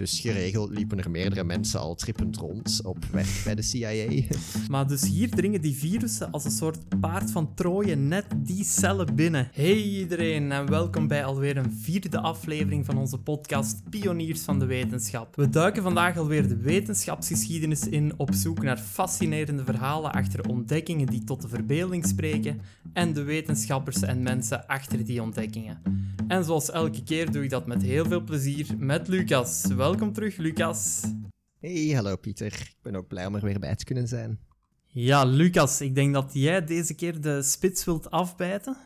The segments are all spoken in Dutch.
Dus geregeld liepen er meerdere mensen al trippend rond op weg bij de CIA. Maar dus hier dringen die virussen als een soort paard van Troje net die cellen binnen. Hey iedereen en welkom bij alweer een vierde aflevering van onze podcast Pioniers van de Wetenschap. We duiken vandaag alweer de wetenschapsgeschiedenis in op zoek naar fascinerende verhalen achter ontdekkingen die tot de verbeelding spreken en de wetenschappers en mensen achter die ontdekkingen. En zoals elke keer doe ik dat met heel veel plezier met Lucas. Welkom terug, Lucas. Hey, hallo Pieter. Ik ben ook blij om er weer bij te kunnen zijn. Ja, Lucas, ik denk dat jij deze keer de spits wilt afbijten.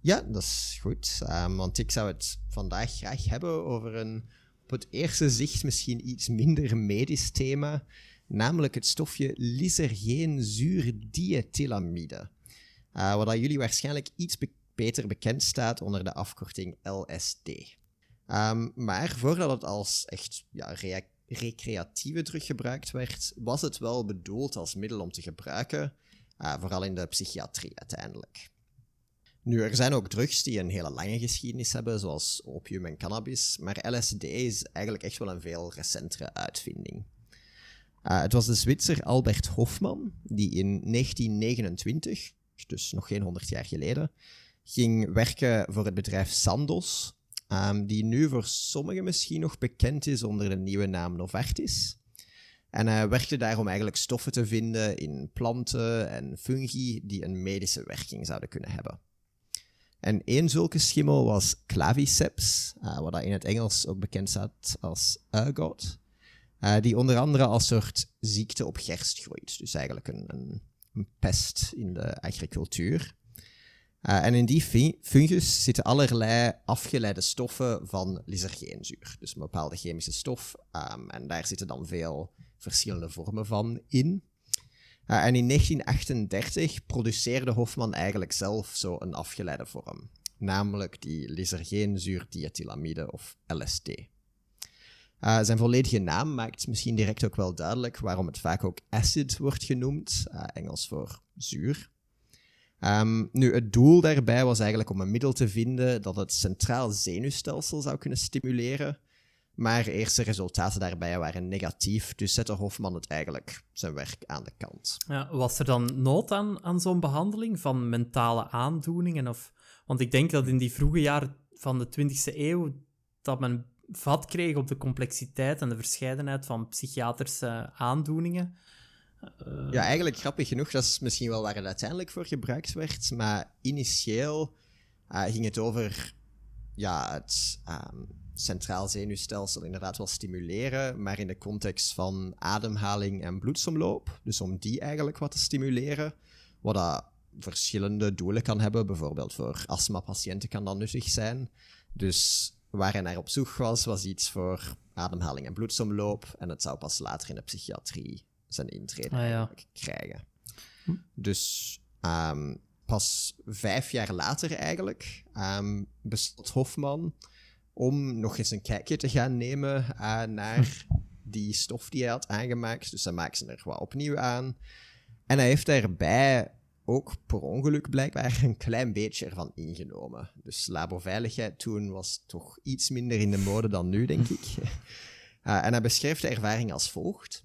Ja, dat is goed. Um, want ik zou het vandaag graag hebben over een op het eerste zicht misschien iets minder medisch thema, namelijk het stofje lysergeenzuurdiethylamide. Uh, wat jullie waarschijnlijk iets beter bekend staat onder de afkorting LSD. Ehm, maar voordat het als echt ja, recreatieve drug gebruikt werd, was het wel bedoeld als middel om te gebruiken, uh, vooral in de psychiatrie uiteindelijk. Nu, er zijn ook drugs die een hele lange geschiedenis hebben, zoals opium en cannabis, maar LSD is eigenlijk echt wel een veel recentere uitvinding. Uh, het was de Zwitser Albert Hofmann die in 1929, dus nog geen 100 jaar geleden, ging werken voor het bedrijf Sandoz, um, die nu voor sommigen misschien nog bekend is onder de nieuwe naam Novartis. En hij werkte daar om eigenlijk stoffen te vinden in planten en fungi die een medische werking zouden kunnen hebben. En één zulke schimmel was claviceps, uh, wat in het Engels ook bekend staat als ergot, uh, die onder andere als soort ziekte op gerst groeit. Dus eigenlijk een, een, een pest in de agricultuur. Uh, en in die fungus zitten allerlei afgeleide stoffen van lysergeenzuur. Dus een bepaalde chemische stof. Um, en daar zitten dan veel verschillende vormen van in. Uh, en in 1938 produceerde Hofman eigenlijk zelf zo een afgeleide vorm. Namelijk die lysergeenzuurdiethylamide of LSD. Uh, zijn volledige naam maakt misschien direct ook wel duidelijk waarom het vaak ook acid wordt genoemd, Engels voor zuur. Um, nu, het doel daarbij was eigenlijk om een middel te vinden dat het centraal zenuwstelsel zou kunnen stimuleren. Maar eerste resultaten daarbij waren negatief, dus zette Hofman het eigenlijk zijn werk aan de kant. Was er dan nood aan, aan zo'n behandeling van mentale aandoeningen? Of, want ik denk dat in die vroege jaren van de 20e eeuw dat men vat kreeg op de complexiteit en de verscheidenheid van psychiatrische aandoeningen. Uh, ja, eigenlijk grappig genoeg, dat is misschien wel waar het uiteindelijk voor gebruikt werd, maar initieel uh, ging het over ja, het um, centraal zenuwstelsel inderdaad wel stimuleren, maar in de context van ademhaling en bloedsomloop. Dus om die eigenlijk wat te stimuleren, wat dat verschillende doelen kan hebben. Bijvoorbeeld voor astmapatiënten kan dat nuttig zijn. Dus waar hij naar op zoek was, was iets voor ademhaling en bloedsomloop. En het zou pas later in de psychiatrie zijn intrede ah, krijgen. Hm. Dus um, pas vijf jaar later eigenlijk um, besloot Hofman om nog eens een kijkje te gaan nemen uh, naar die stof die hij had aangemaakt. Dus hij maakte ze er wat opnieuw aan. En hij heeft daarbij ook per ongeluk blijkbaar een klein beetje ervan ingenomen. Dus laboveiligheid toen was toch iets minder in de mode dan nu, denk ik. Uh, en hij beschrijft de ervaring als volgt.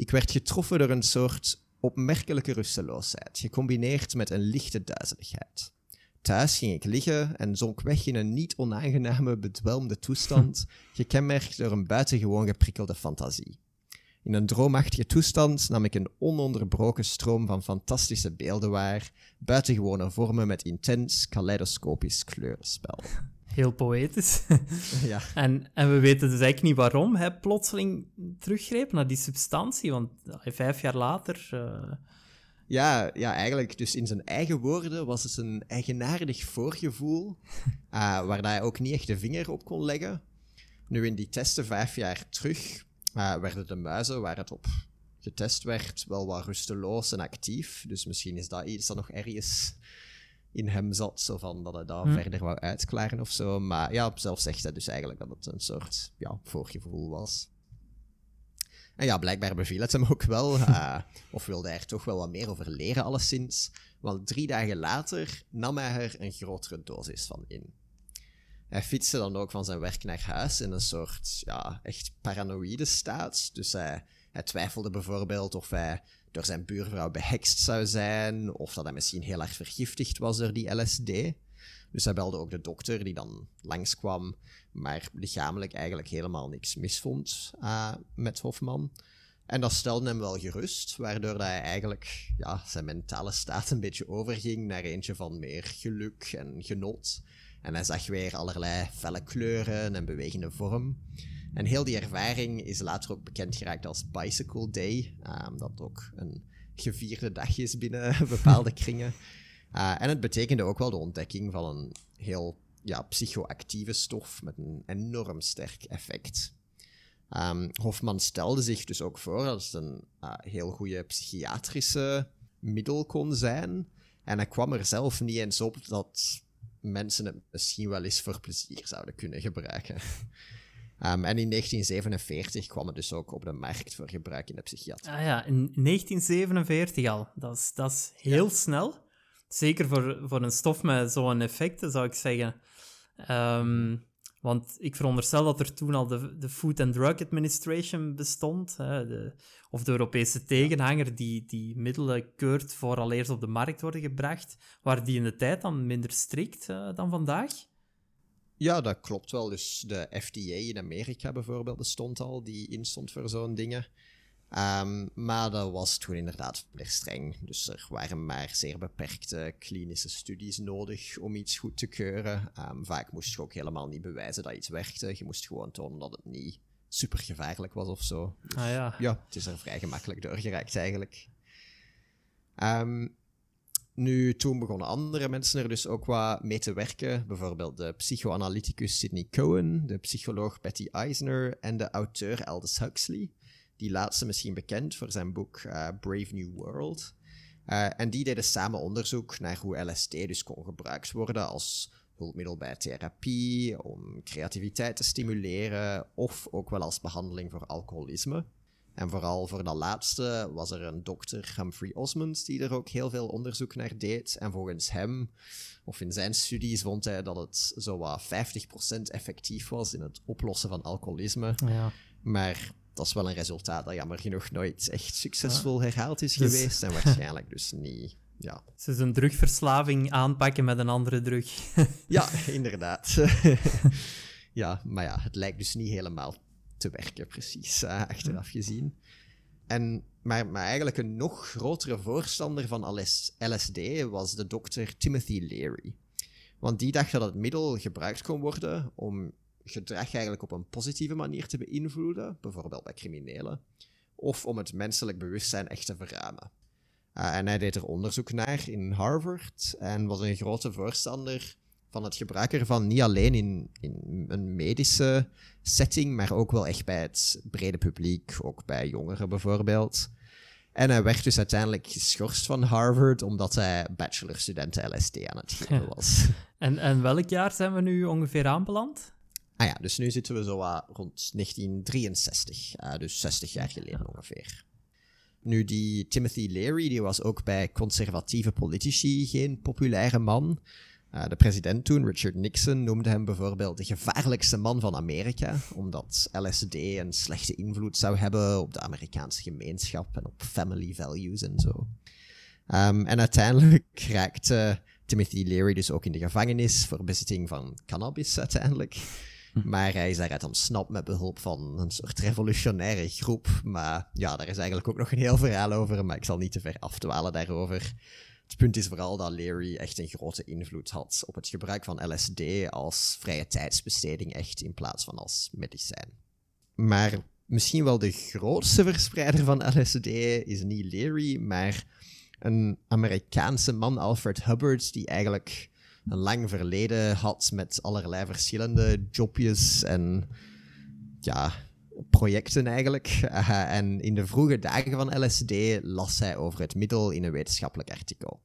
Ik werd getroffen door een soort opmerkelijke rusteloosheid, gecombineerd met een lichte duizeligheid. Thuis ging ik liggen en zonk weg in een niet onaangename, bedwelmde toestand, gekenmerkt door een buitengewoon geprikkelde fantasie. In een droomachtige toestand nam ik een ononderbroken stroom van fantastische beelden waar, buitengewone vormen met intens, kaleidoscopisch kleurenspel heel poëtisch. ja. en, en we weten dus eigenlijk niet waarom hij plotseling teruggreep naar die substantie, want vijf jaar later... Uh... Ja, ja, eigenlijk dus in zijn eigen woorden was het een eigenaardig voorgevoel, uh, waar hij ook niet echt de vinger op kon leggen. Nu, in die testen vijf jaar terug uh, werden de muizen waar het op getest werd wel wat rusteloos en actief. Dus misschien is dat iets dat nog ergens in hem zat, zo van dat hij daar hm. verder wou uitklaren of zo. Maar ja, zelf zegt hij dus eigenlijk dat het een soort ja, voorgevoel was. En ja, blijkbaar beviel het hem ook wel, uh, of wilde hij er toch wel wat meer over leren, alleszins. Want drie dagen later nam hij er een grotere dosis van in. Hij fietste dan ook van zijn werk naar huis in een soort ja, echt paranoïde staat. Dus hij, hij twijfelde bijvoorbeeld of hij door zijn buurvrouw behekst zou zijn, of dat hij misschien heel erg vergiftigd was door die LSD. Dus hij belde ook de dokter die dan langskwam, maar lichamelijk eigenlijk helemaal niks misvond uh, met Hofman. En dat stelde hem wel gerust, waardoor dat hij eigenlijk ja, zijn mentale staat een beetje overging naar eentje van meer geluk en genot. En hij zag weer allerlei felle kleuren en bewegende vorm. En heel die ervaring is later ook bekend geraakt als Bicycle Day, um, dat ook een gevierde dag is binnen bepaalde kringen. Uh, en het betekende ook wel de ontdekking van een heel ja, psychoactieve stof met een enorm sterk effect. Um, Hofman stelde zich dus ook voor dat het een uh, heel goede psychiatrische middel kon zijn. En hij kwam er zelf niet eens op dat mensen het misschien wel eens voor plezier zouden kunnen gebruiken. Um, en in 1947 kwam het dus ook op de markt voor gebruik in de psychiatrie. Ah ja, in 1947 al. Dat is, dat is heel ja. snel. Zeker voor, voor een stof met zo'n effecten, zou ik zeggen. Um, want ik veronderstel dat er toen al de, de Food and Drug Administration bestond, hè, de, of de Europese tegenhanger die, die middelen keurt vooraleer ze op de markt worden gebracht. Waren die in de tijd dan minder strikt uh, dan vandaag? Ja, dat klopt wel. Dus de FDA in Amerika bijvoorbeeld bestond al, die instond voor zo'n dingen. Um, maar dat was toen inderdaad meer streng. Dus er waren maar zeer beperkte klinische studies nodig om iets goed te keuren. Um, vaak moest je ook helemaal niet bewijzen dat iets werkte. Je moest gewoon tonen dat het niet super gevaarlijk was of zo. Dus, ah ja. Ja, het is er vrij gemakkelijk doorgeraakt eigenlijk. Um, nu, toen begonnen andere mensen er dus ook wat mee te werken. Bijvoorbeeld de psychoanalyticus Sidney Cohen, de psycholoog Betty Eisner en de auteur Aldous Huxley. Die laatste misschien bekend voor zijn boek uh, Brave New World. Uh, en die deden samen onderzoek naar hoe LSD dus kon gebruikt worden als hulpmiddel bij therapie, om creativiteit te stimuleren of ook wel als behandeling voor alcoholisme. En vooral voor dat laatste was er een dokter, Humphrey Osmond, die er ook heel veel onderzoek naar deed. En volgens hem, of in zijn studies, vond hij dat het zowat 50% effectief was in het oplossen van alcoholisme. Ja. Maar dat is wel een resultaat dat jammer genoeg nooit echt succesvol herhaald is dus... geweest. En waarschijnlijk dus niet. Ja. Ze is een drugverslaving aanpakken met een andere drug. ja, inderdaad. ja, maar ja, het lijkt dus niet helemaal te werken, precies, uh, achteraf gezien. En, maar, maar eigenlijk een nog grotere voorstander van LSD was de dokter Timothy Leary. Want die dacht dat het middel gebruikt kon worden om gedrag eigenlijk op een positieve manier te beïnvloeden, bijvoorbeeld bij criminelen, of om het menselijk bewustzijn echt te verruimen. Uh, en hij deed er onderzoek naar in Harvard en was een grote voorstander van het gebruik ervan, niet alleen in, in een medische setting, maar ook wel echt bij het brede publiek, ook bij jongeren bijvoorbeeld. En hij werd dus uiteindelijk geschorst van Harvard omdat hij bachelorstudenten LSD aan het geven was. en, en welk jaar zijn we nu ongeveer aanbeland? Ah ja, dus nu zitten we zo uh, rond 1963, uh, dus 60 jaar geleden ongeveer. Nu, die Timothy Leary die was ook bij conservatieve politici geen populaire man. Uh, de president toen, Richard Nixon, noemde hem bijvoorbeeld de gevaarlijkste man van Amerika, omdat LSD een slechte invloed zou hebben op de Amerikaanse gemeenschap en op family values en zo. Um, en uiteindelijk raakte Timothy Leary dus ook in de gevangenis voor bezitting van cannabis uiteindelijk. Hm. Maar hij is daaruit ontsnapt met behulp van een soort revolutionaire groep. Maar ja, daar is eigenlijk ook nog een heel verhaal over, maar ik zal niet te ver afdwalen daarover. Het punt is vooral dat Leary echt een grote invloed had op het gebruik van LSD als vrije tijdsbesteding, echt in plaats van als medicijn. Maar misschien wel de grootste verspreider van LSD is niet Leary, maar een Amerikaanse man, Alfred Hubbard, die eigenlijk een lang verleden had met allerlei verschillende jobjes en ja, projecten eigenlijk. Uh, en in de vroege dagen van LSD las hij over het middel in een wetenschappelijk artikel.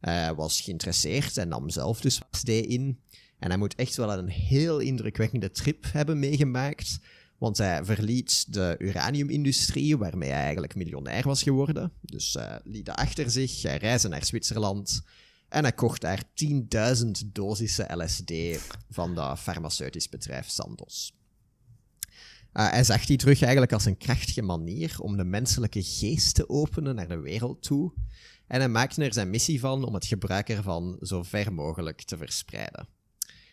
Hij was geïnteresseerd en nam zelf dus LSD in. En hij moet echt wel een heel indrukwekkende trip hebben meegemaakt. Want hij verliet de uraniumindustrie, waarmee hij eigenlijk miljonair was geworden. Dus uh, liet dat achter zich. Hij reisde naar Zwitserland. En hij kocht daar 10.000 dosissen LSD van dat farmaceutisch bedrijf Sandoz. Uh, hij zag die terug eigenlijk als een krachtige manier om de menselijke geest te openen naar de wereld toe. En hij maakte er zijn missie van om het gebruik ervan zo ver mogelijk te verspreiden.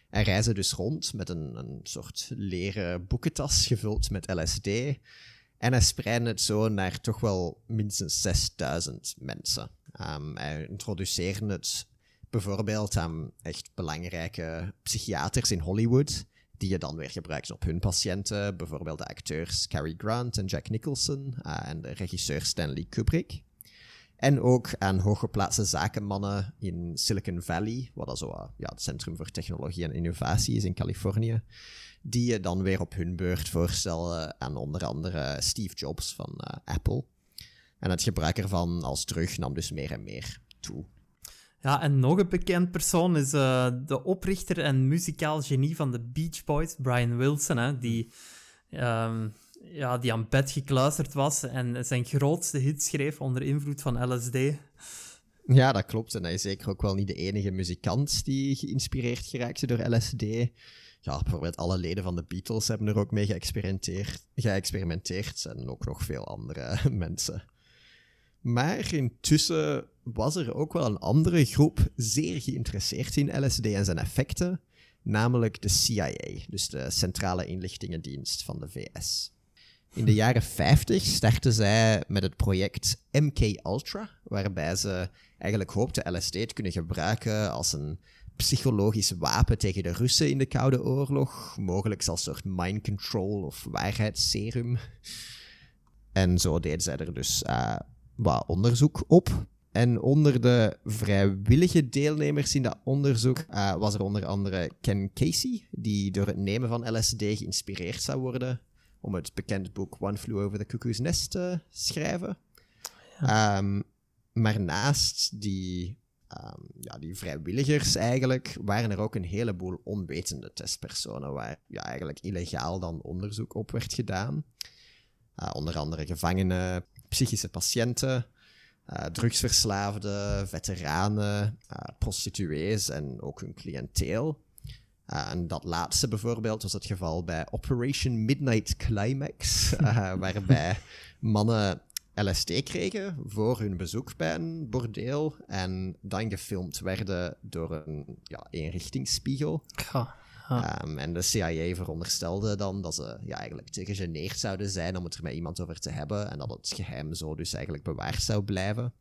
Hij reisde dus rond met een, een soort leren boekentas gevuld met LSD. En hij spreidde het zo naar toch wel minstens 6000 mensen. Um, hij introduceerde het bijvoorbeeld aan echt belangrijke psychiaters in Hollywood, die je dan weer gebruikt op hun patiënten. Bijvoorbeeld de acteurs Cary Grant en Jack Nicholson uh, en de regisseur Stanley Kubrick. En ook aan hooggeplaatste zakenmannen in Silicon Valley, wat zo uh, ja, het centrum voor technologie en innovatie is in Californië. Die je dan weer op hun beurt voorstellen aan onder andere Steve Jobs van uh, Apple. En het gebruik ervan als terug nam dus meer en meer toe. Ja, en nog een bekend persoon is uh, de oprichter en muzikaal genie van de Beach Boys, Brian Wilson, hè, die, um, ja, die aan bed gekluisterd was en zijn grootste hit schreef onder invloed van LSD. Ja, dat klopt. En hij is zeker ook wel niet de enige muzikant die geïnspireerd geraakte door LSD. Ja, bijvoorbeeld alle leden van de Beatles hebben er ook mee geëxperimenteerd, geëxperimenteerd en ook nog veel andere mensen. Maar intussen was er ook wel een andere groep zeer geïnteresseerd in LSD en zijn effecten, namelijk de CIA, dus de Centrale Inlichtingendienst van de VS. In de jaren 50 startten zij met het project MK-Ultra, waarbij ze eigenlijk hoopten LSD te kunnen gebruiken als een psychologisch wapen tegen de Russen in de Koude Oorlog, mogelijk als soort mind control of waarheidsserum. En zo deden zij er dus uh, wat onderzoek op. En onder de vrijwillige deelnemers in dat onderzoek uh, was er onder andere Ken Casey, die door het nemen van LSD geïnspireerd zou worden om het bekende boek One Flew Over the Cuckoo's Nest te schrijven. Ja. Um, maar naast die, um, ja, die vrijwilligers eigenlijk, waren er ook een heleboel onwetende testpersonen waar ja, eigenlijk illegaal dan onderzoek op werd gedaan. Uh, onder andere gevangenen, psychische patiënten, uh, drugsverslaafden, veteranen, uh, prostituees en ook hun cliënteel. Uh, en dat laatste bijvoorbeeld was het geval bij Operation Midnight Climax, waarbij mannen LSD kregen voor hun bezoek bij een bordeel en dan gefilmd werden door een ja, eenrichtingsspiegel. Ja. Um, en de CIA veronderstelde dan dat ze ja, eigenlijk te gegeneerd zouden zijn om het er met iemand over te hebben en dat het geheim zo dus eigenlijk bewaard zou blijven.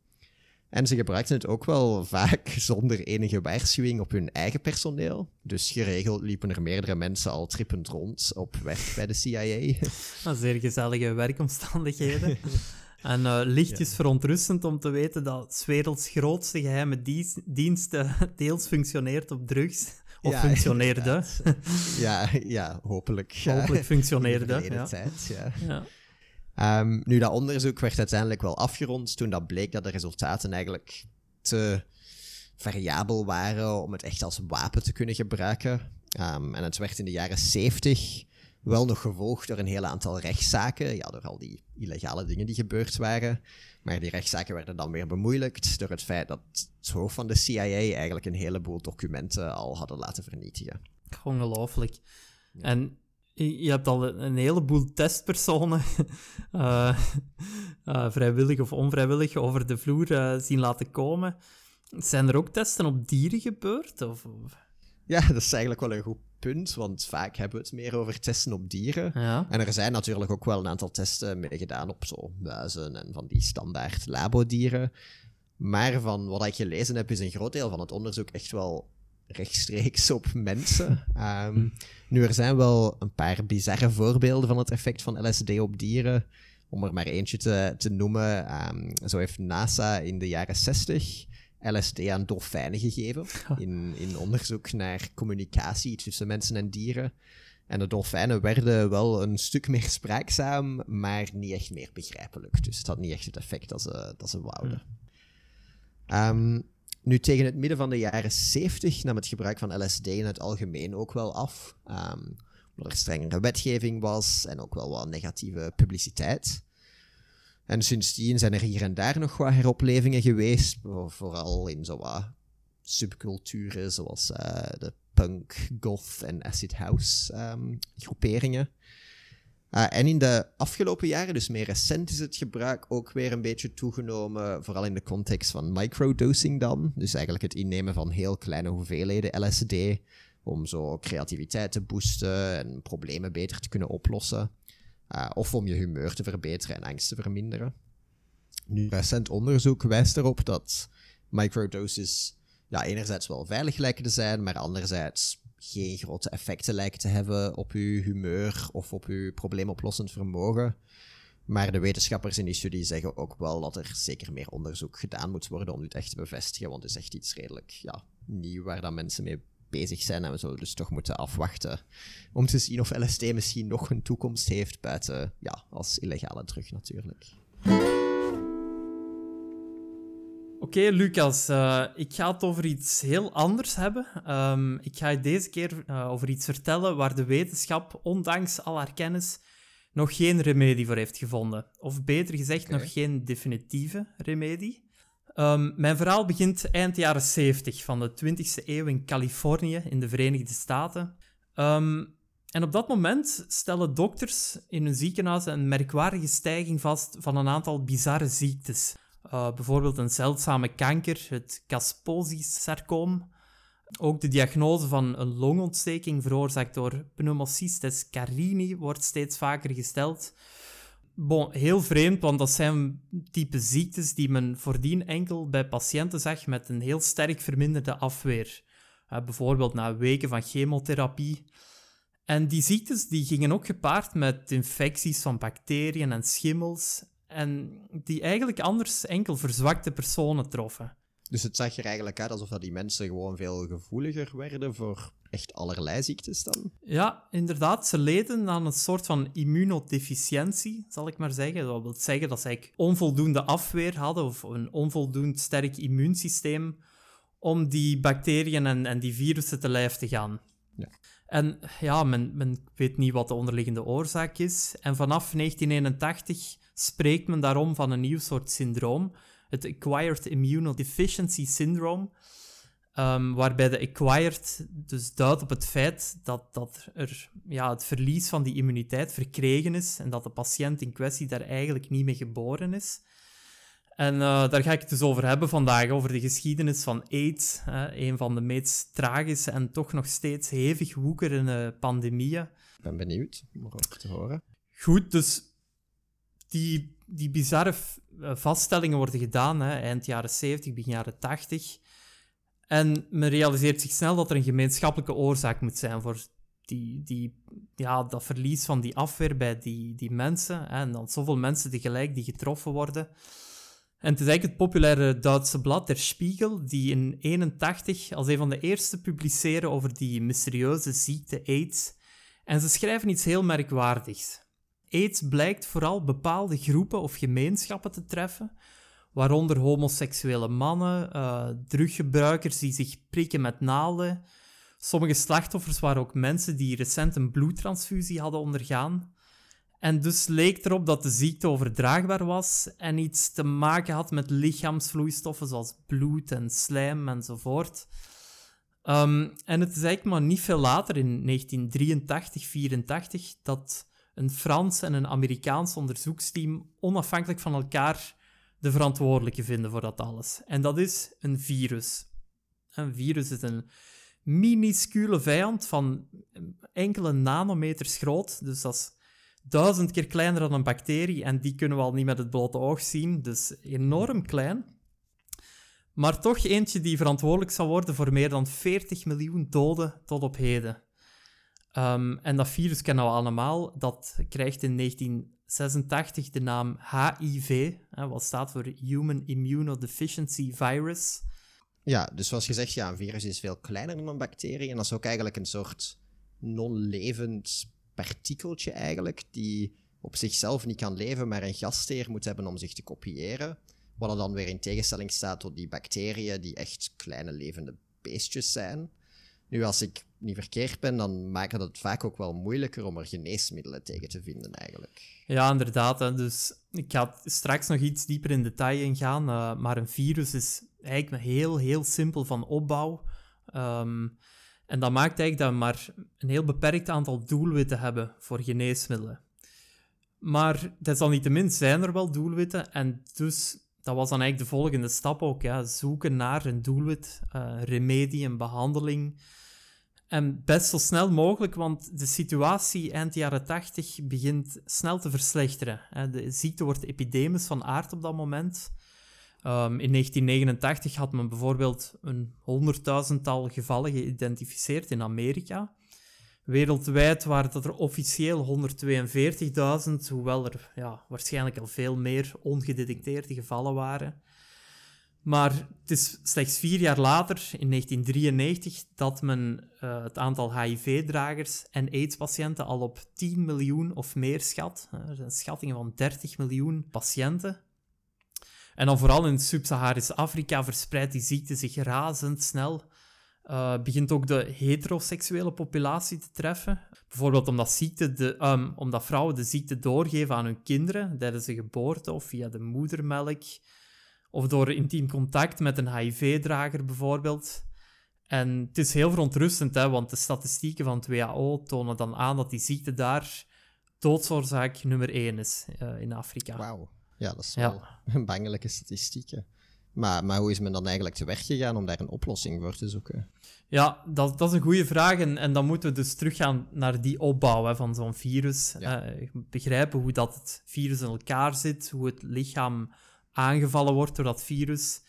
En ze gebruikten het ook wel vaak zonder enige waarschuwing op hun eigen personeel. Dus geregeld liepen er meerdere mensen al trippend rond op weg bij de CIA. Zeer gezellige werkomstandigheden. En uh, lichtjes ja. verontrustend om te weten dat 's werelds grootste geheime dienst deels functioneert op drugs. Of ja, functioneerde. ja, ja, hopelijk. Hopelijk functioneerde. ja. Tijd, ja. ja. Um, nu, dat onderzoek werd uiteindelijk wel afgerond toen dat bleek dat de resultaten eigenlijk te variabel waren om het echt als wapen te kunnen gebruiken. Um, en het werd in de jaren 70 wel nog gevolgd door een heel aantal rechtszaken. Ja, door al die illegale dingen die gebeurd waren. Maar die rechtszaken werden dan weer bemoeilijkt door het feit dat het hoofd van de CIA eigenlijk een heleboel documenten al hadden laten vernietigen. Ongelooflijk. En je hebt al een heleboel testpersonen, uh, uh, vrijwillig of onvrijwillig, over de vloer uh, zien laten komen. Zijn er ook testen op dieren gebeurd? Of? Ja, dat is eigenlijk wel een goed punt, want vaak hebben we het meer over testen op dieren. Ja. En er zijn natuurlijk ook wel een aantal testen mee gedaan op zo muizen en van die standaard labodieren. Maar van wat ik gelezen heb, is een groot deel van het onderzoek echt wel rechtstreeks op mensen. Um, nu, er zijn wel een paar bizarre voorbeelden van het effect van LSD op dieren. Om er maar eentje te, te noemen. Um, zo heeft NASA in de jaren 60 LSD aan dolfijnen gegeven. In, in onderzoek naar communicatie tussen mensen en dieren. En de dolfijnen werden wel een stuk meer spraakzaam, maar niet echt meer begrijpelijk. Dus het had niet echt het effect dat ze, dat ze wouden. Um, nu, tegen het midden van de jaren 70 nam het gebruik van LSD in het algemeen ook wel af. Um, omdat er strengere wetgeving was en ook wel wat negatieve publiciteit. En sindsdien zijn er hier en daar nog wat heroplevingen geweest, vooral in zo wat subculturen zoals eh, de punk, goth en acid house ehm, groeperingen. Uh, en in de afgelopen jaren, dus meer recent, is het gebruik ook weer een beetje toegenomen, vooral in de context van microdosing dan. Dus eigenlijk het innemen van heel kleine hoeveelheden LSD, om zo creativiteit te boosten en problemen beter te kunnen oplossen. Uh, of om je humeur te verbeteren en angst te verminderen. Nu, recent onderzoek wijst erop dat microdoses ja, enerzijds wel veilig lijken te zijn, maar anderzijds geen grote effecten lijken te hebben op uw humeur of op uw probleemoplossend vermogen. Maar de wetenschappers in die studie zeggen ook wel dat er zeker meer onderzoek gedaan moet worden om dit echt te bevestigen, want het is echt iets redelijk ja, nieuw waar dan mensen mee bezig zijn en we zullen dus toch moeten afwachten om te zien of LSD misschien nog een toekomst heeft buiten, ja, als illegale drug natuurlijk. Oké, Lucas, uh, ik ga het over iets heel anders hebben. Um, ik ga je deze keer uh, over iets vertellen waar de wetenschap, ondanks al haar kennis, nog geen remedie voor heeft gevonden. Of beter gezegd, okay. nog geen definitieve remedie. Um, mijn verhaal begint eind jaren 70 van de 20e eeuw in Californië, in de Verenigde Staten. Um, en op dat moment stellen dokters in hun ziekenhuizen een merkwaardige stijging vast van een aantal bizarre ziektes. Uh, bijvoorbeeld een zeldzame kanker, het Kaposi-sarcoom. Ook de diagnose van een longontsteking veroorzaakt door pneumocystis carini wordt steeds vaker gesteld. Bon, heel vreemd, want dat zijn type ziektes die men voordien enkel bij patiënten zag met een heel sterk verminderde afweer. Uh, bijvoorbeeld na weken van chemotherapie. En die ziektes die gingen ook gepaard met infecties van bacteriën en schimmels en die eigenlijk anders enkel verzwakte personen troffen. Dus het zag er eigenlijk uit alsof dat die mensen gewoon veel gevoeliger werden voor echt allerlei ziektes dan? Ja, inderdaad. Ze leden aan een soort van immunodeficiëntie, zal ik maar zeggen. Dat wil zeggen dat ze eigenlijk onvoldoende afweer hadden of een onvoldoend sterk immuunsysteem om die bacteriën en, en die virussen te lijf te gaan. Ja. En ja, men, men weet niet wat de onderliggende oorzaak is. En vanaf 1981 spreekt men daarom van een nieuw soort syndroom, het Acquired Immunodeficiency Syndrome, um, waarbij de acquired dus duidt op het feit dat, dat er ja, het verlies van die immuniteit verkregen is en dat de patiënt in kwestie daar eigenlijk niet mee geboren is. En uh, daar ga ik het dus over hebben vandaag, over de geschiedenis van AIDS, uh, een van de meest tragische en toch nog steeds hevig woekerende pandemieën. Ik ben benieuwd om erover te horen. Goed, dus die, die bizarre eh, vaststellingen worden gedaan, hè, eind jaren 70, begin jaren 80. En men realiseert zich snel dat er een gemeenschappelijke oorzaak moet zijn voor die, die, ja, dat verlies van die afweer bij die, die mensen. Hè, en dan zoveel mensen tegelijk die getroffen worden. En het is eigenlijk het populaire Duitse blad Der Spiegel, die in 81 als een van de eerste publiceren over die mysterieuze ziekte AIDS. En ze schrijven iets heel merkwaardigs. AIDS blijkt vooral bepaalde groepen of gemeenschappen te treffen, waaronder homoseksuele mannen, uh, druggebruikers die zich prikken met naalden. Sommige slachtoffers waren ook mensen die recent een bloedtransfusie hadden ondergaan. En dus leek erop dat de ziekte overdraagbaar was en iets te maken had met lichaamsvloeistoffen zoals bloed en slijm enzovoort. Um, en het is eigenlijk maar niet veel later, in 1983, 84, dat een Frans en een Amerikaans onderzoeksteam onafhankelijk van elkaar de verantwoordelijke vinden voor dat alles. En dat is een virus. Een virus is een minuscule vijand van enkele nanometers groot. Dus dat is duizend keer kleiner dan een bacterie. En die kunnen we al niet met het blote oog zien. Dus enorm klein. Maar toch eentje die verantwoordelijk zal worden voor meer dan 40 miljoen doden tot op heden. Um, en dat virus kennen we allemaal. Dat krijgt in 1986 de naam HIV, hè, wat staat voor Human Immunodeficiency Virus. Ja, dus zoals gezegd, ja, een virus is veel kleiner dan een bacterie. En dat is ook eigenlijk een soort non-levend partikeltje eigenlijk, die op zichzelf niet kan leven, maar een gastheer moet hebben om zich te kopiëren. Wat dan weer in tegenstelling staat tot die bacteriën, die echt kleine levende beestjes zijn. Nu, als ik niet verkeerd ben, dan maakt dat het vaak ook wel moeilijker om er geneesmiddelen tegen te vinden, eigenlijk. Ja, inderdaad. Hè. Dus ik ga straks nog iets dieper in detail ingaan. Uh, maar een virus is eigenlijk heel, heel simpel van opbouw. Ehm, en dat maakt eigenlijk dat we maar een heel beperkt aantal doelwitten hebben voor geneesmiddelen. Maar desalniettemin zijn er wel doelwitten. En dus dat was dan eigenlijk de volgende stap ook. Ja, zoeken naar een doelwit, uh, remedie, een behandeling. En best zo snel mogelijk, want de situatie eind jaren 80 begint snel te verslechteren. De ziekte wordt epidemisch van aard op dat moment. Um, in 1989 had men bijvoorbeeld een honderdduizendtal gevallen geïdentificeerd in Amerika. Wereldwijd waren dat er officieel 142.000, hoewel er ja, waarschijnlijk al veel meer ongedetecteerde gevallen waren. Maar het is slechts vier jaar later, in 1993, dat men uh, het aantal HIV-dragers en AIDS-patiënten al op 10 miljoen of meer schat. Er zijn schattingen van 30 miljoen patiënten. En dan vooral in Sub-Saharisch Afrika verspreidt die ziekte zich razendsnel. Uh, begint ook de heteroseksuele populatie te treffen. Bijvoorbeeld omdat, ziekte de, um, omdat vrouwen de ziekte doorgeven aan hun kinderen tijdens de geboorte of via de moedermelk. Of door intiem contact met een HIV-drager bijvoorbeeld. En het is heel verontrustend, hè, want de statistieken van het WHO tonen dan aan dat die ziekte daar doodsoorzaak nummer 1 is uh, in Afrika. Wauw. Ja, dat is wel een bangelijke statistieken. Maar, maar hoe is men dan eigenlijk te werk gegaan om daar een oplossing voor te zoeken? Ja, dat, dat is een goede vraag. En, en dan moeten we dus teruggaan naar die opbouw hè, van zo'n virus. Ja. Uh, begrijpen hoe dat het virus in elkaar zit, hoe het lichaam aangevallen wordt door dat virus.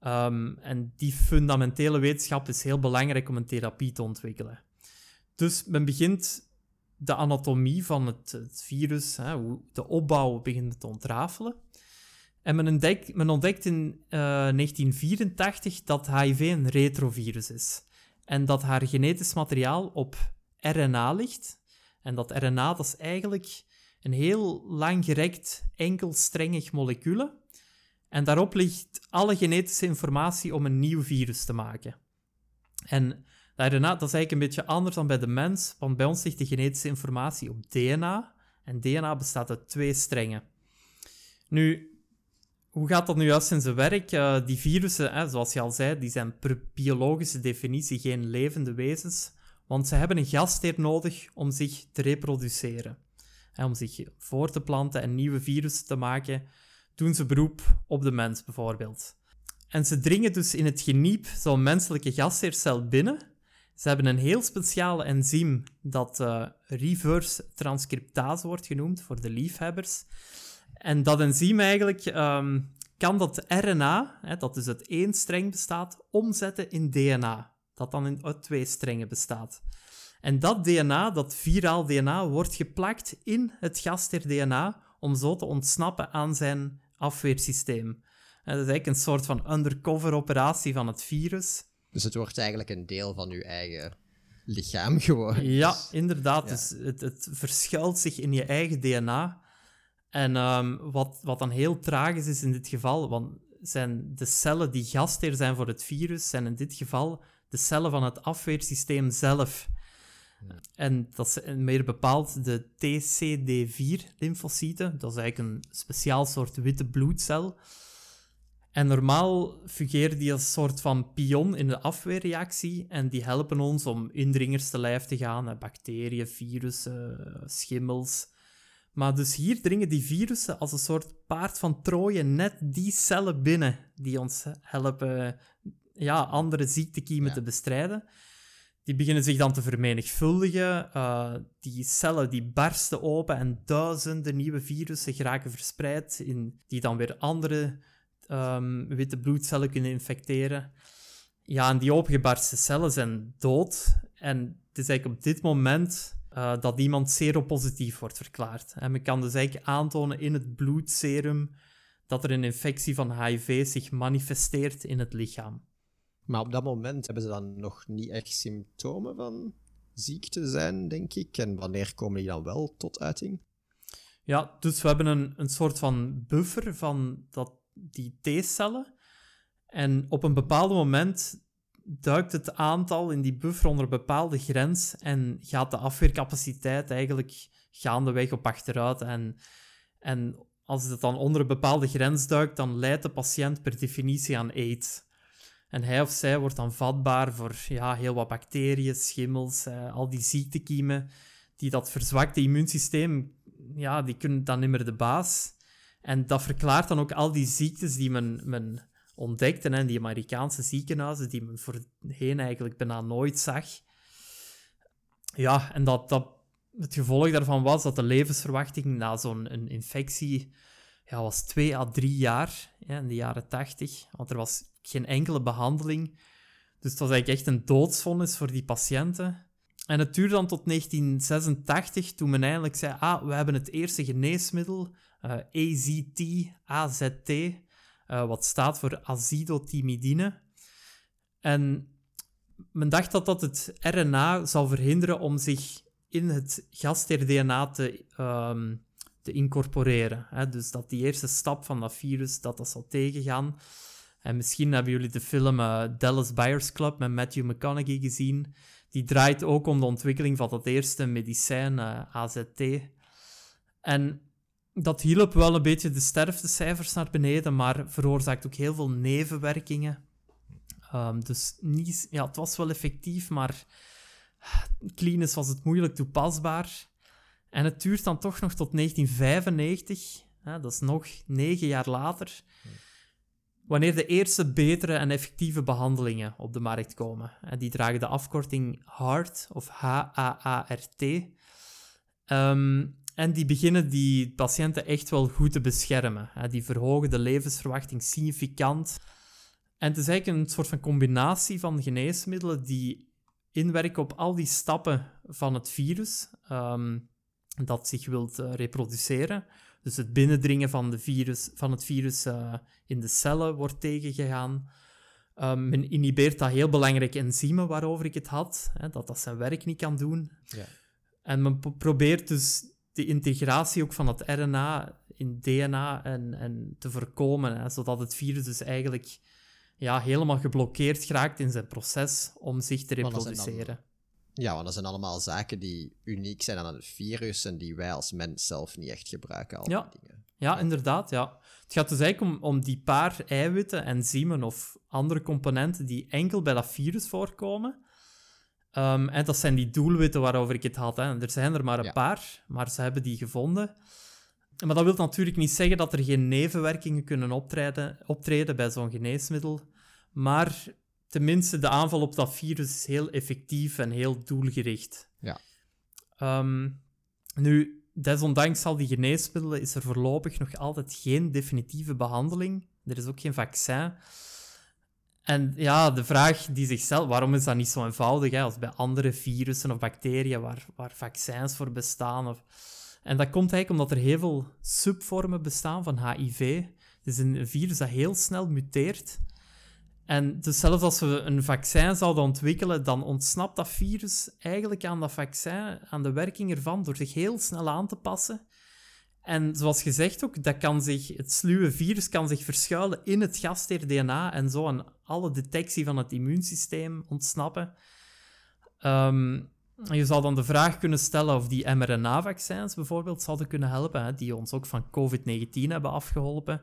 Um, en die fundamentele wetenschap is heel belangrijk om een therapie te ontwikkelen. Dus men begint de anatomie van het, het virus, hè, hoe de opbouw begint te ontrafelen. En men, ontdekt, men in uh, eh, 1984 dat HIV een retrovirus is. En dat haar genetisch materiaal op RNA ligt. En dat RNA dat is eigenlijk een heel langgerekt, enkelstrengig molecuul. En daarop ligt alle genetische informatie om een nieuw virus te maken. En dat RNA dat is eigenlijk een beetje anders dan bij de mens, want bij ons ligt de genetische informatie op DNA. En DNA bestaat uit twee strengen. Nu, hoe gaat dat nu juist in zijn werk? Uh, die virussen, hè, zoals je al zei, die zijn per biologische definitie geen levende wezens, want ze hebben een gastheer nodig om zich te reproduceren. Om zich voor te planten en nieuwe virussen te maken, doen ze beroep op de mens bijvoorbeeld. En ze dringen dus in het geniep zo'n menselijke gastheercel binnen. Ze hebben een heel speciale enzym dat uh, reverse transcriptase wordt genoemd voor de liefhebbers. En dat enzym eigenlijk um, kan dat RNA, hè, dat dus uit één streng bestaat, omzetten in DNA. Dat dan in, uit twee strengen bestaat. En dat DNA, dat viraal DNA, wordt geplakt in het gastheer-DNA om zo te ontsnappen aan zijn afweersysteem. En dat is eigenlijk een soort van undercover operatie van het virus. Dus het wordt eigenlijk een deel van uw eigen lichaam geworden. Ja, inderdaad. Dus het, het verschuilt zich in je eigen DNA. En um, wat, wat dan heel tragisch is in dit geval, want zijn de cellen die gastheer zijn voor het virus, zijn in dit geval de cellen van het afweersysteem zelf. En dat is meer bepaald de TCD4-lymfocyten. Dat is eigenlijk een speciaal soort witte bloedcel. En normaal fungeren die als een soort van pion in de afweerreactie. En die helpen ons om indringers te lijf te gaan. Bacteriën, virussen, schimmels. Maar dus hier dringen die virussen als een soort paard van Troje net die cellen binnen die ons helpen ja, andere ziektekiemen te bestrijden. Die beginnen zich dan te vermenigvuldigen. Uh, die cellen die barsten open en duizenden nieuwe virussen geraken verspreid, in, die dan weer andere um, witte bloedcellen kunnen infecteren. Ja, en die opengebarsten cellen zijn dood. En het is eigenlijk op dit moment uh, dat iemand seropositief wordt verklaard. En men kan dus eigenlijk aantonen in het bloedserum dat er een infectie van HIV zich manifesteert in het lichaam. Maar op dat moment hebben ze dan nog niet echt symptomen van ziekte zijn, denk ik. En wanneer komen die dan wel tot uiting? Ja, dus we hebben een, een soort van buffer van dat, die T-cellen. En op een bepaald moment duikt het aantal in die buffer onder een bepaalde grens en gaat de afweercapaciteit eigenlijk gaandeweg op achteruit. En, en als het dan onder een bepaalde grens duikt, dan leidt de patiënt per definitie aan AIDS. En hij of zij wordt dan vatbaar voor ja, heel wat bacteriën, schimmels, eh, al die ziektekiemen die dat verzwakte immuunsysteem, ja, die kunnen dan niet meer de baas. En dat verklaart dan ook al die ziektes die men, men ontdekte, en die Amerikaanse ziekenhuizen, die men voorheen eigenlijk bijna nooit zag. Ja, en dat, dat het gevolg daarvan was dat de levensverwachting na zo'n infectie ja, was twee à drie jaar ja, in de jaren tachtig. Want er was geen enkele behandeling. Dus het was eigenlijk echt een doodsvonnis voor die patiënten. En het duurde dan tot 1986, toen men eindelijk zei: Ah, we hebben het eerste geneesmiddel, eh, AZT, AZT, uh, wat staat voor azidotimidine. En men dacht dat dat het RNA zou verhinderen om zich in het gaster-DNA te, um, te incorporeren. Hè? Dus dat die eerste stap van dat virus, dat dat zal tegengaan. En misschien hebben jullie de film uh, Dallas Buyers Club met Matthew McConaughey gezien. Die draait ook om de ontwikkeling van dat eerste medicijn, eh, AZT. En dat hielp wel een beetje de sterftecijfers naar beneden, maar veroorzaakt ook heel veel nevenwerkingen. Um, dus niet, ja, het was wel effectief, maar klinisch was het moeilijk toepasbaar. En het duurt dan toch nog tot 1995, hè, dat is nog negen jaar later, wanneer de eerste betere en effectieve behandelingen op de markt komen. En die dragen de afkorting HAART of H-A-A-R-T. Ehm, en die beginnen die patiënten echt wel goed te beschermen. Die verhogen de levensverwachting significant. En het is eigenlijk een soort van combinatie van geneesmiddelen die inwerken op al die stappen van het virus um, dat zich wilt uh, reproduceren. Dus het binnendringen van, de virus, van het virus uh, in de cellen wordt tegengegaan. Um, men inhibeert dat heel belangrijke enzymen waarover ik het had, hè, dat dat zijn werk niet kan doen. Ja. En men probeert dus de integratie ook van het RNA in DNA en, en te voorkomen, hè, zodat het virus dus eigenlijk ja, helemaal geblokkeerd geraakt in zijn proces om zich te reproduceren. ja, want dat zijn allemaal zaken die uniek zijn aan het virus en die wij als mens zelf niet echt gebruiken. Al ja. Die dingen. ja, inderdaad. Ja. Het gaat dus eigenlijk om, om die paar eiwitten, enzymen of andere componenten die enkel bij dat virus voorkomen. Um, en dat zijn die doelwitten waarover ik het had. Hè. Er zijn er maar een paar, maar ze hebben die gevonden. Maar dat wil natuurlijk niet zeggen dat er geen nevenwerkingen kunnen optreden, optreden bij zo'n geneesmiddel. Maar tenminste, de aanval op dat virus is heel effectief en heel doelgericht. Ja. Um, nu, desondanks al die geneesmiddelen is er voorlopig nog altijd geen definitieve behandeling. Er is ook geen vaccin. En ja, de vraag die zich stelt, waarom is dat niet zo eenvoudig hè, als bij andere virussen of bacteriën waar, waar vaccins voor bestaan? Of... En dat komt eigenlijk omdat er heel veel subvormen bestaan van HIV. Het is een virus dat heel snel muteert. En dus zelfs als we een vaccin zouden ontwikkelen, dan ontsnapt dat virus eigenlijk aan dat vaccin, aan de werking ervan, door zich heel snel aan te passen. En zoals gezegd ook, dat kan zich, het sluwe virus kan zich verschuilen in het gaster-DNA en zo aan alle detectie van het immuunsysteem ontsnappen. Um, je zou dan de vraag kunnen stellen of die mRNA-vaccins bijvoorbeeld zouden kunnen helpen, hè, die ons ook van COVID-19 hebben afgeholpen.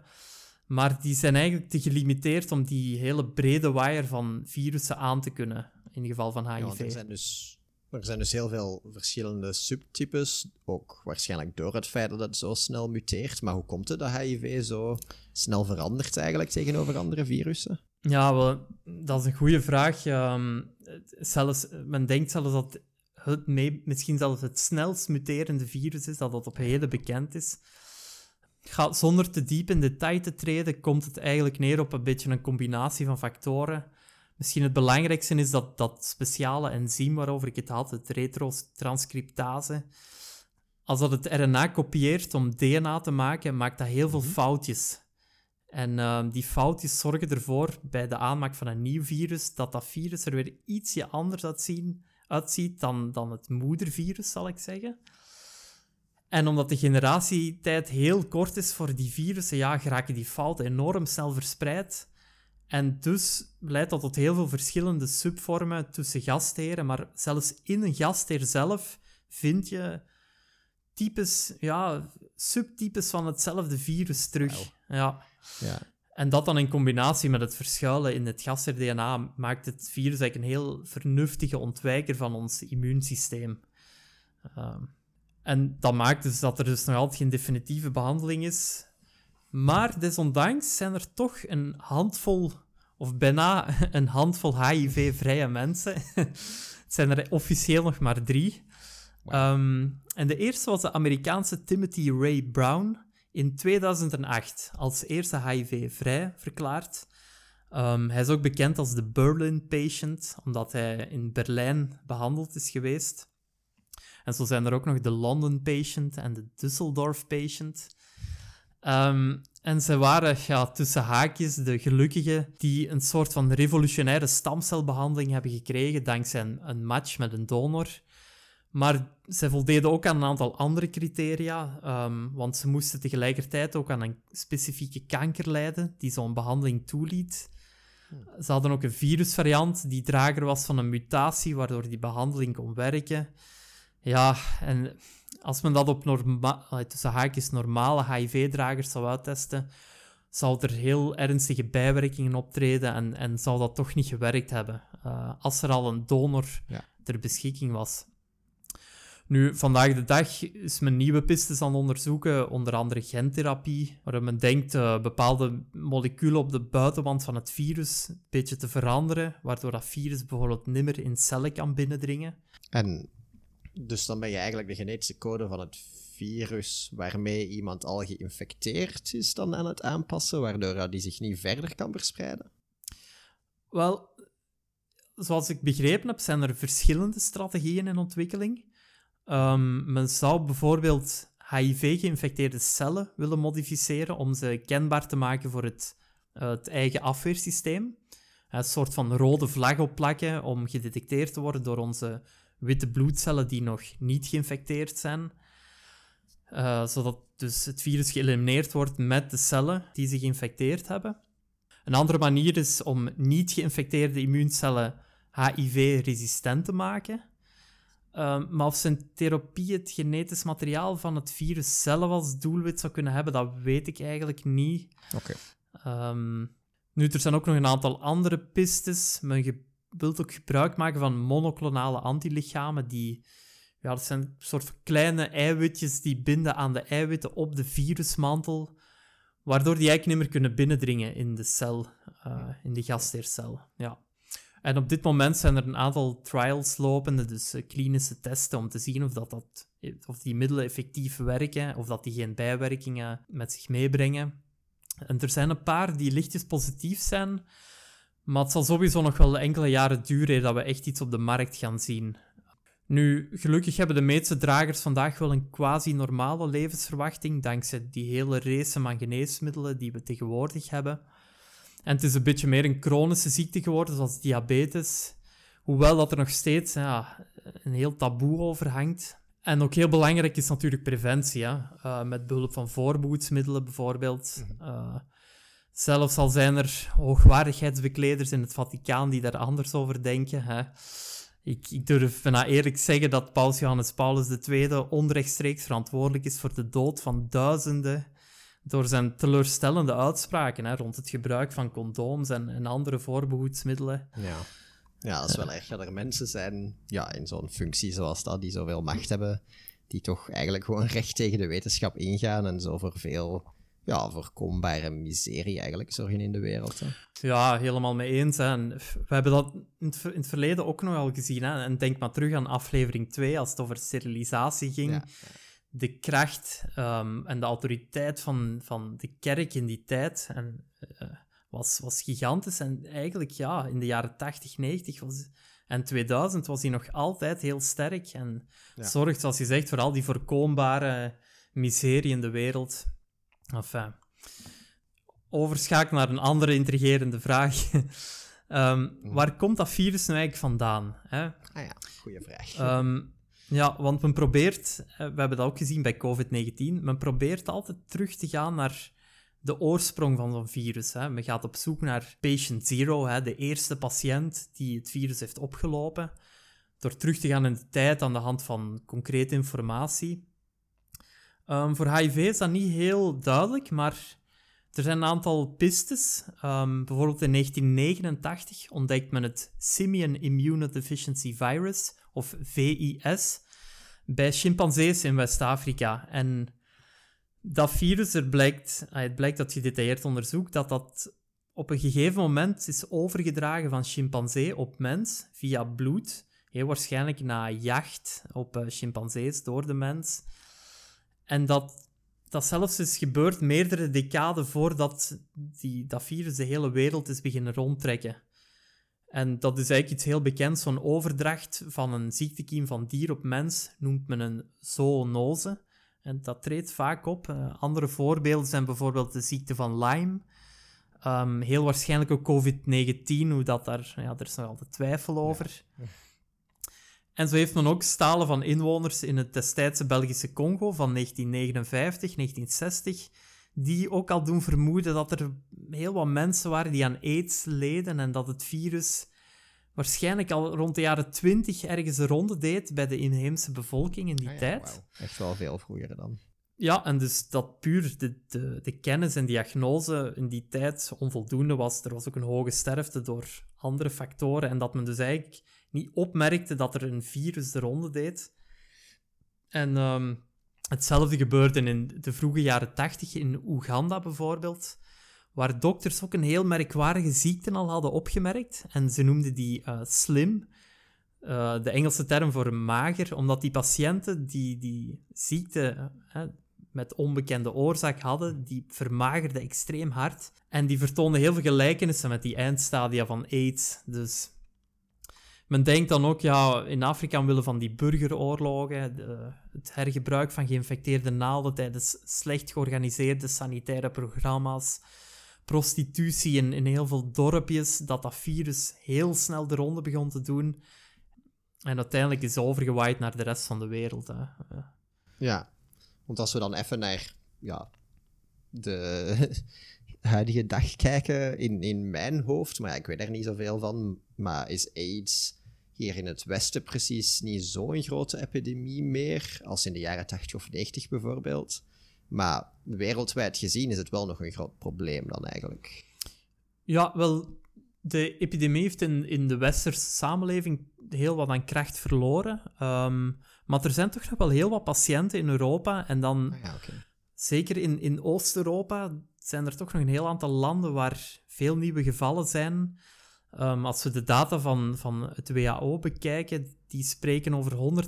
Maar die zijn eigenlijk te gelimiteerd om die hele brede wire van virussen aan te kunnen, in het geval van HIV. Ja, er, zijn dus, er zijn dus heel veel verschillende subtypes, ook waarschijnlijk door het feit dat het zo snel muteert. Maar hoe komt het dat HIV zo snel verandert eigenlijk tegenover andere virussen? Ja, wel, dat is een goede vraag. Um, zelfs, men denkt zelfs dat het misschien zelfs het snelst muterende virus is, dat dat op heden bekend is. Gaat, zonder te diep in detail te treden, komt het eigenlijk neer op een beetje een combinatie van factoren. Misschien het belangrijkste is dat dat speciale enzym waarover ik het had, het retrotranscriptase, als dat het RNA kopieert om DNA te maken, maakt dat heel veel mhm. foutjes. En uh, die foutjes zorgen ervoor, bij de aanmaak van een nieuw virus, dat dat virus er weer ietsje anders uitzien, uitziet dan, dan het moedervirus, zal ik zeggen. En omdat de generatietijd heel kort is voor die virussen, ja, geraken die fouten enorm snel verspreid. En dus leidt dat tot heel veel verschillende subvormen tussen gastheren. Maar zelfs in een gastheer zelf vind je types, ja, subtypes van hetzelfde virus terug. Ja. Ja. En dat dan in combinatie met het verschuilen in het gaster-DNA maakt het virus eigenlijk een heel vernuftige ontwijker van ons immuunsysteem. Ehm, en dat maakt dus dat er dus nog altijd geen definitieve behandeling is. Maar desondanks zijn er toch een handvol, of bijna een handvol HIV-vrije mensen. het zijn er officieel nog maar drie. Ehm, en de eerste was de Amerikaanse Timothy Ray Brown in 2008 als eerste HIV-vrij verklaard. Ehm, hij is ook bekend als de Berlin patient, omdat hij in Berlijn behandeld is geweest. En zo zijn er ook nog de London patient en de Düsseldorf patient. Ehm, en ze waren tussen haakjes de gelukkigen die een soort van revolutionaire stamcelbehandeling hebben gekregen dankzij een, match met een donor. Maar zij voldeden ook aan een aantal andere criteria, ehm, want ze moesten tegelijkertijd ook aan een specifieke kanker lijden die zo'n behandeling toeliet. Ze hadden ook een virusvariant die drager was van een mutatie, waardoor die behandeling kon werken. Ja, en als men dat op norma tussen haakjes normale HIV-dragers zou uittesten, zou er heel ernstige bijwerkingen optreden en, en zou dat toch niet gewerkt hebben, uh, als er al een donor Ja. ter beschikking was. Nu, vandaag de dag is men nieuwe pistes aan het onderzoeken, onder andere gentherapie, waar men denkt uh, bepaalde moleculen op de buitenwand van het virus een beetje te veranderen, waardoor dat virus bijvoorbeeld nimmer in cellen kan binnendringen. En dus dan ben je eigenlijk de genetische code van het virus waarmee iemand al geïnfecteerd is dan aan het aanpassen, waardoor die zich niet verder kan verspreiden? Wel, zoals ik begrepen heb, zijn er verschillende strategieën in ontwikkeling. Um, men zou bijvoorbeeld HIV-geïnfecteerde cellen willen modificeren om ze kenbaar te maken voor het, uh, het eigen afweersysteem. Een soort van rode vlag opplakken om gedetecteerd te worden door onze witte bloedcellen die nog niet geïnfecteerd zijn. Uh, zodat dus het virus geëlimineerd wordt met de cellen die zich geïnfecteerd hebben. Een andere manier is om niet geïnfecteerde immuuncellen HIV-resistent te maken. Um, maar of zijn therapie het genetisch materiaal van het virus zelf als doelwit zou kunnen hebben, dat weet ik eigenlijk niet. Oké. Okay. Um, nu, er zijn ook nog een aantal andere pistes. Men wilt ook gebruik maken van monoclonale antilichamen, die... Ja, dat zijn soort kleine eiwitjes die binden aan de eiwitten op de virusmantel, waardoor die eigenlijk niet meer kunnen binnendringen in de cel, uh, in de gastheercel. Ja. En op dit moment zijn er een aantal trials lopende, dus uh, klinische testen, om te zien of, dat dat, of die middelen effectief werken, of dat die geen bijwerkingen met zich meebrengen. En er zijn een paar die lichtjes positief zijn, maar het zal sowieso nog wel enkele jaren duren dat we echt iets op de markt gaan zien. Nu, gelukkig hebben de meeste dragers vandaag wel een quasi-normale levensverwachting, dankzij die hele race aan geneesmiddelen die we tegenwoordig hebben. En het is een beetje meer een chronische ziekte geworden, zoals diabetes. Hoewel dat er nog steeds ja, een heel taboe over hangt. En ook heel belangrijk is natuurlijk preventie. Hè? Uh, met behulp van voorbehoedsmiddelen bijvoorbeeld. Uh, zelfs al zijn er hoogwaardigheidsbekleders in het Vaticaan die daar anders over denken. Hè? Ik, ik durf bijna eerlijk zeggen dat Paus Johannes Paulus II onrechtstreeks verantwoordelijk is voor de dood van duizenden door zijn teleurstellende uitspraken hè, rond het gebruik van condooms en, andere voorbehoedsmiddelen. Ja. ja, dat is wel erg dat er mensen zijn ja, in zo'n functie zoals dat, die zoveel macht hebben, die toch eigenlijk gewoon recht tegen de wetenschap ingaan en zo voor veel ja, voorkombare miserie eigenlijk zorgen in de wereld. Hè. Ja, helemaal mee eens. Hè. En we hebben dat in het, in het verleden ook nog al gezien. Hè. En denk maar terug aan aflevering 2, als het over sterilisatie ging. Ja, De kracht um, en de autoriteit van, van de kerk in die tijd en, uh, was, was gigantisch. En eigenlijk, ja, in de jaren 80, 90 was, en 2000 was hij nog altijd heel sterk. En Ja. zorgt, zoals je zegt, voor al die voorkombare miserie in de wereld. Enfin. Overschakel naar een andere intrigerende vraag. Ehm, Waar komt dat virus nu eigenlijk vandaan? Hè? Ah ja, goede vraag. Ehm, ja, want men probeert, eh, we hebben dat ook gezien bij COVID-19, men probeert altijd terug te gaan naar de oorsprong van zo'n virus. Hè. Men gaat op zoek naar patient zero, hè, de eerste patiënt die het virus heeft opgelopen, door terug te gaan in de tijd aan de hand van concrete informatie. Ehm, voor HIV is dat niet heel duidelijk, maar er zijn een aantal pistes. Ehm, bijvoorbeeld in 1989 ontdekt men het Simian Immunodeficiency Virus, of VIS, bij chimpansees in West-Afrika. En dat virus, er blijkt, ah, het blijkt dat gedetailleerd onderzoek, dat dat op een gegeven moment is overgedragen van chimpansee op mens via bloed. Heel waarschijnlijk na jacht op uh, chimpansees door de mens. En dat dat zelfs is gebeurd meerdere decaden voordat die, dat virus de hele wereld is beginnen rondtrekken. En dat is eigenlijk iets heel bekends. Zo'n overdracht van een ziektekiem van dier op mens noemt men een zoonose. En dat treedt vaak op. Uh, andere voorbeelden zijn bijvoorbeeld de ziekte van Lyme. Um, heel waarschijnlijk ook COVID-19, hoe dat daar... Ja, er is nog altijd twijfel over. Ja. En zo heeft men ook stalen van inwoners in het destijdse Belgische Congo van 1959, 1960, die ook al doen vermoeden dat er heel wat mensen waren die aan aids leden en dat het virus waarschijnlijk al rond de jaren 20 ergens de ronde deed bij de inheemse bevolking in die ah tijd. Echt wel veel vroeger dan. Ja, en dus dat puur de, de, de kennis en diagnose in die tijd onvoldoende was. Er was ook een hoge sterfte door andere factoren en dat men dus eigenlijk niet opmerkte dat er een virus de ronde deed. En um, hetzelfde gebeurde in de vroege jaren tachtig in Oeganda bijvoorbeeld, waar dokters ook een heel merkwaardige ziekte al hadden opgemerkt. En ze noemden die uh, slim, uh, de Engelse term voor mager, omdat die patiënten die die ziekte met onbekende oorzaak hadden, die vermagerden extreem hard. En die vertoonden heel veel gelijkenissen met die eindstadia van AIDS. Dus men denkt dan ook, ja, in Afrika omwille van die burgeroorlogen, de, het hergebruik van geïnfecteerde naalden tijdens slecht georganiseerde sanitaire programma's, prostitutie in, in heel veel dorpjes, dat dat virus heel snel de ronde begon te doen. En uiteindelijk is overgewaaid naar de rest van de wereld. Hè. Ja, want als we dan even naar ja, de huidige dag kijken in, in mijn hoofd, maar ja, ik weet er niet zoveel van, maar is AIDS hier in het Westen precies niet zo'n grote epidemie meer als in de jaren 80 of 90 bijvoorbeeld. Maar wereldwijd gezien is het wel nog een groot probleem dan eigenlijk. Ja, wel, de epidemie heeft in, in de westerse samenleving heel wat aan kracht verloren. Ehm, maar er zijn toch nog wel heel wat patiënten in Europa. En dan, ah ja, zeker in, in Oost-Europa, zijn er toch nog een heel aantal landen waar veel nieuwe gevallen zijn. Um, als we de data van, van het WHO bekijken, die spreken over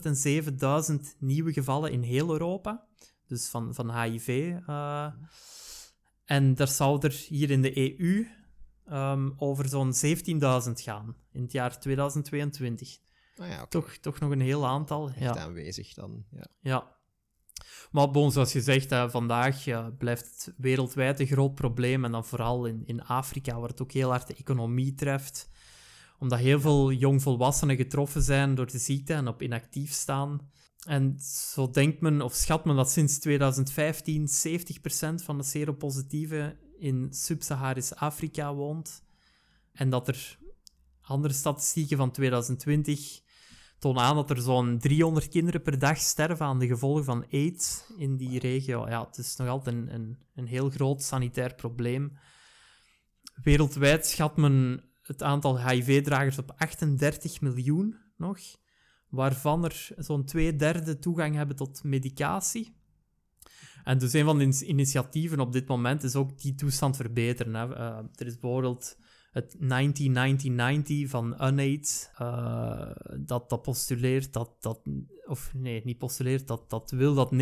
107.000 nieuwe gevallen in heel Europa. Dus van, van HIV. Uh, eh. en daar zou er hier in de EU um, over zo'n 17.000 gaan in het jaar 2022. Ah ja, okay. toch, toch nog een heel aantal. Echt ja. aanwezig dan. Ja. ja. Maar bon, zoals je zegt, uh, vandaag ja, blijft het wereldwijd een groot probleem. En dan vooral in, in Afrika, waar het ook heel hard de economie treft. Omdat heel veel jongvolwassenen getroffen zijn door de ziekte en op inactief staan. En zo denkt men, of schat men dat sinds 2015 70% van de seropositieven in Sub-Saharisch Afrika woont. En dat er andere statistieken van 2020 tonen aan dat er zo'n 300 kinderen per dag sterven aan de gevolgen van AIDS in die regio. Ja, het is nog altijd een, een, een heel groot sanitair probleem. Wereldwijd schat men het aantal HIV-dragers op 38 miljoen nog, waarvan er zo'n twee derde toegang hebben tot medicatie. En dus een van de initiatieven op dit moment is ook die toestand verbeteren. Hè. Uh, er is bijvoorbeeld het 1990 van UNAIDS, uh, dat, dat postuleert dat, dat, of nee, niet postuleert, dat, dat wil dat 90%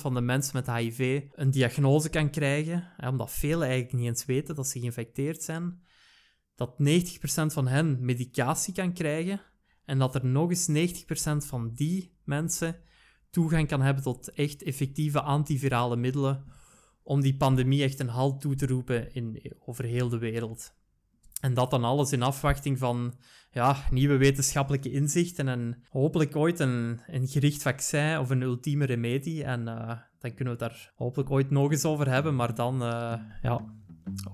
van de mensen met HIV een diagnose kan krijgen, hè, omdat velen eigenlijk niet eens weten dat ze geïnfecteerd zijn. Dat 90% van hen medicatie kan krijgen en dat er nog eens 90% van die mensen toegang kan hebben tot echt effectieve antivirale middelen om die pandemie echt een halt toe te roepen in, over heel de wereld. En dat dan alles in afwachting van ja, nieuwe wetenschappelijke inzichten en hopelijk ooit een, een gericht vaccin of een ultieme remedie. En uh, dan kunnen we het daar hopelijk ooit nog eens over hebben, maar dan, uh, ja,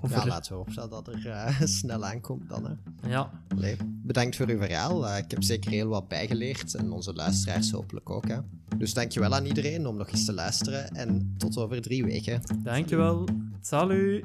Over... Ja, laten we hopen dat er uh, snel aankomt dan. Hè. Ja. Allee, bedankt voor uw verhaal. Ik heb zeker heel wat bijgeleerd en onze luisteraars hopelijk ook. Hè. Dus dankjewel aan iedereen om nog eens te luisteren en tot over drie weken. Dankjewel. Salut.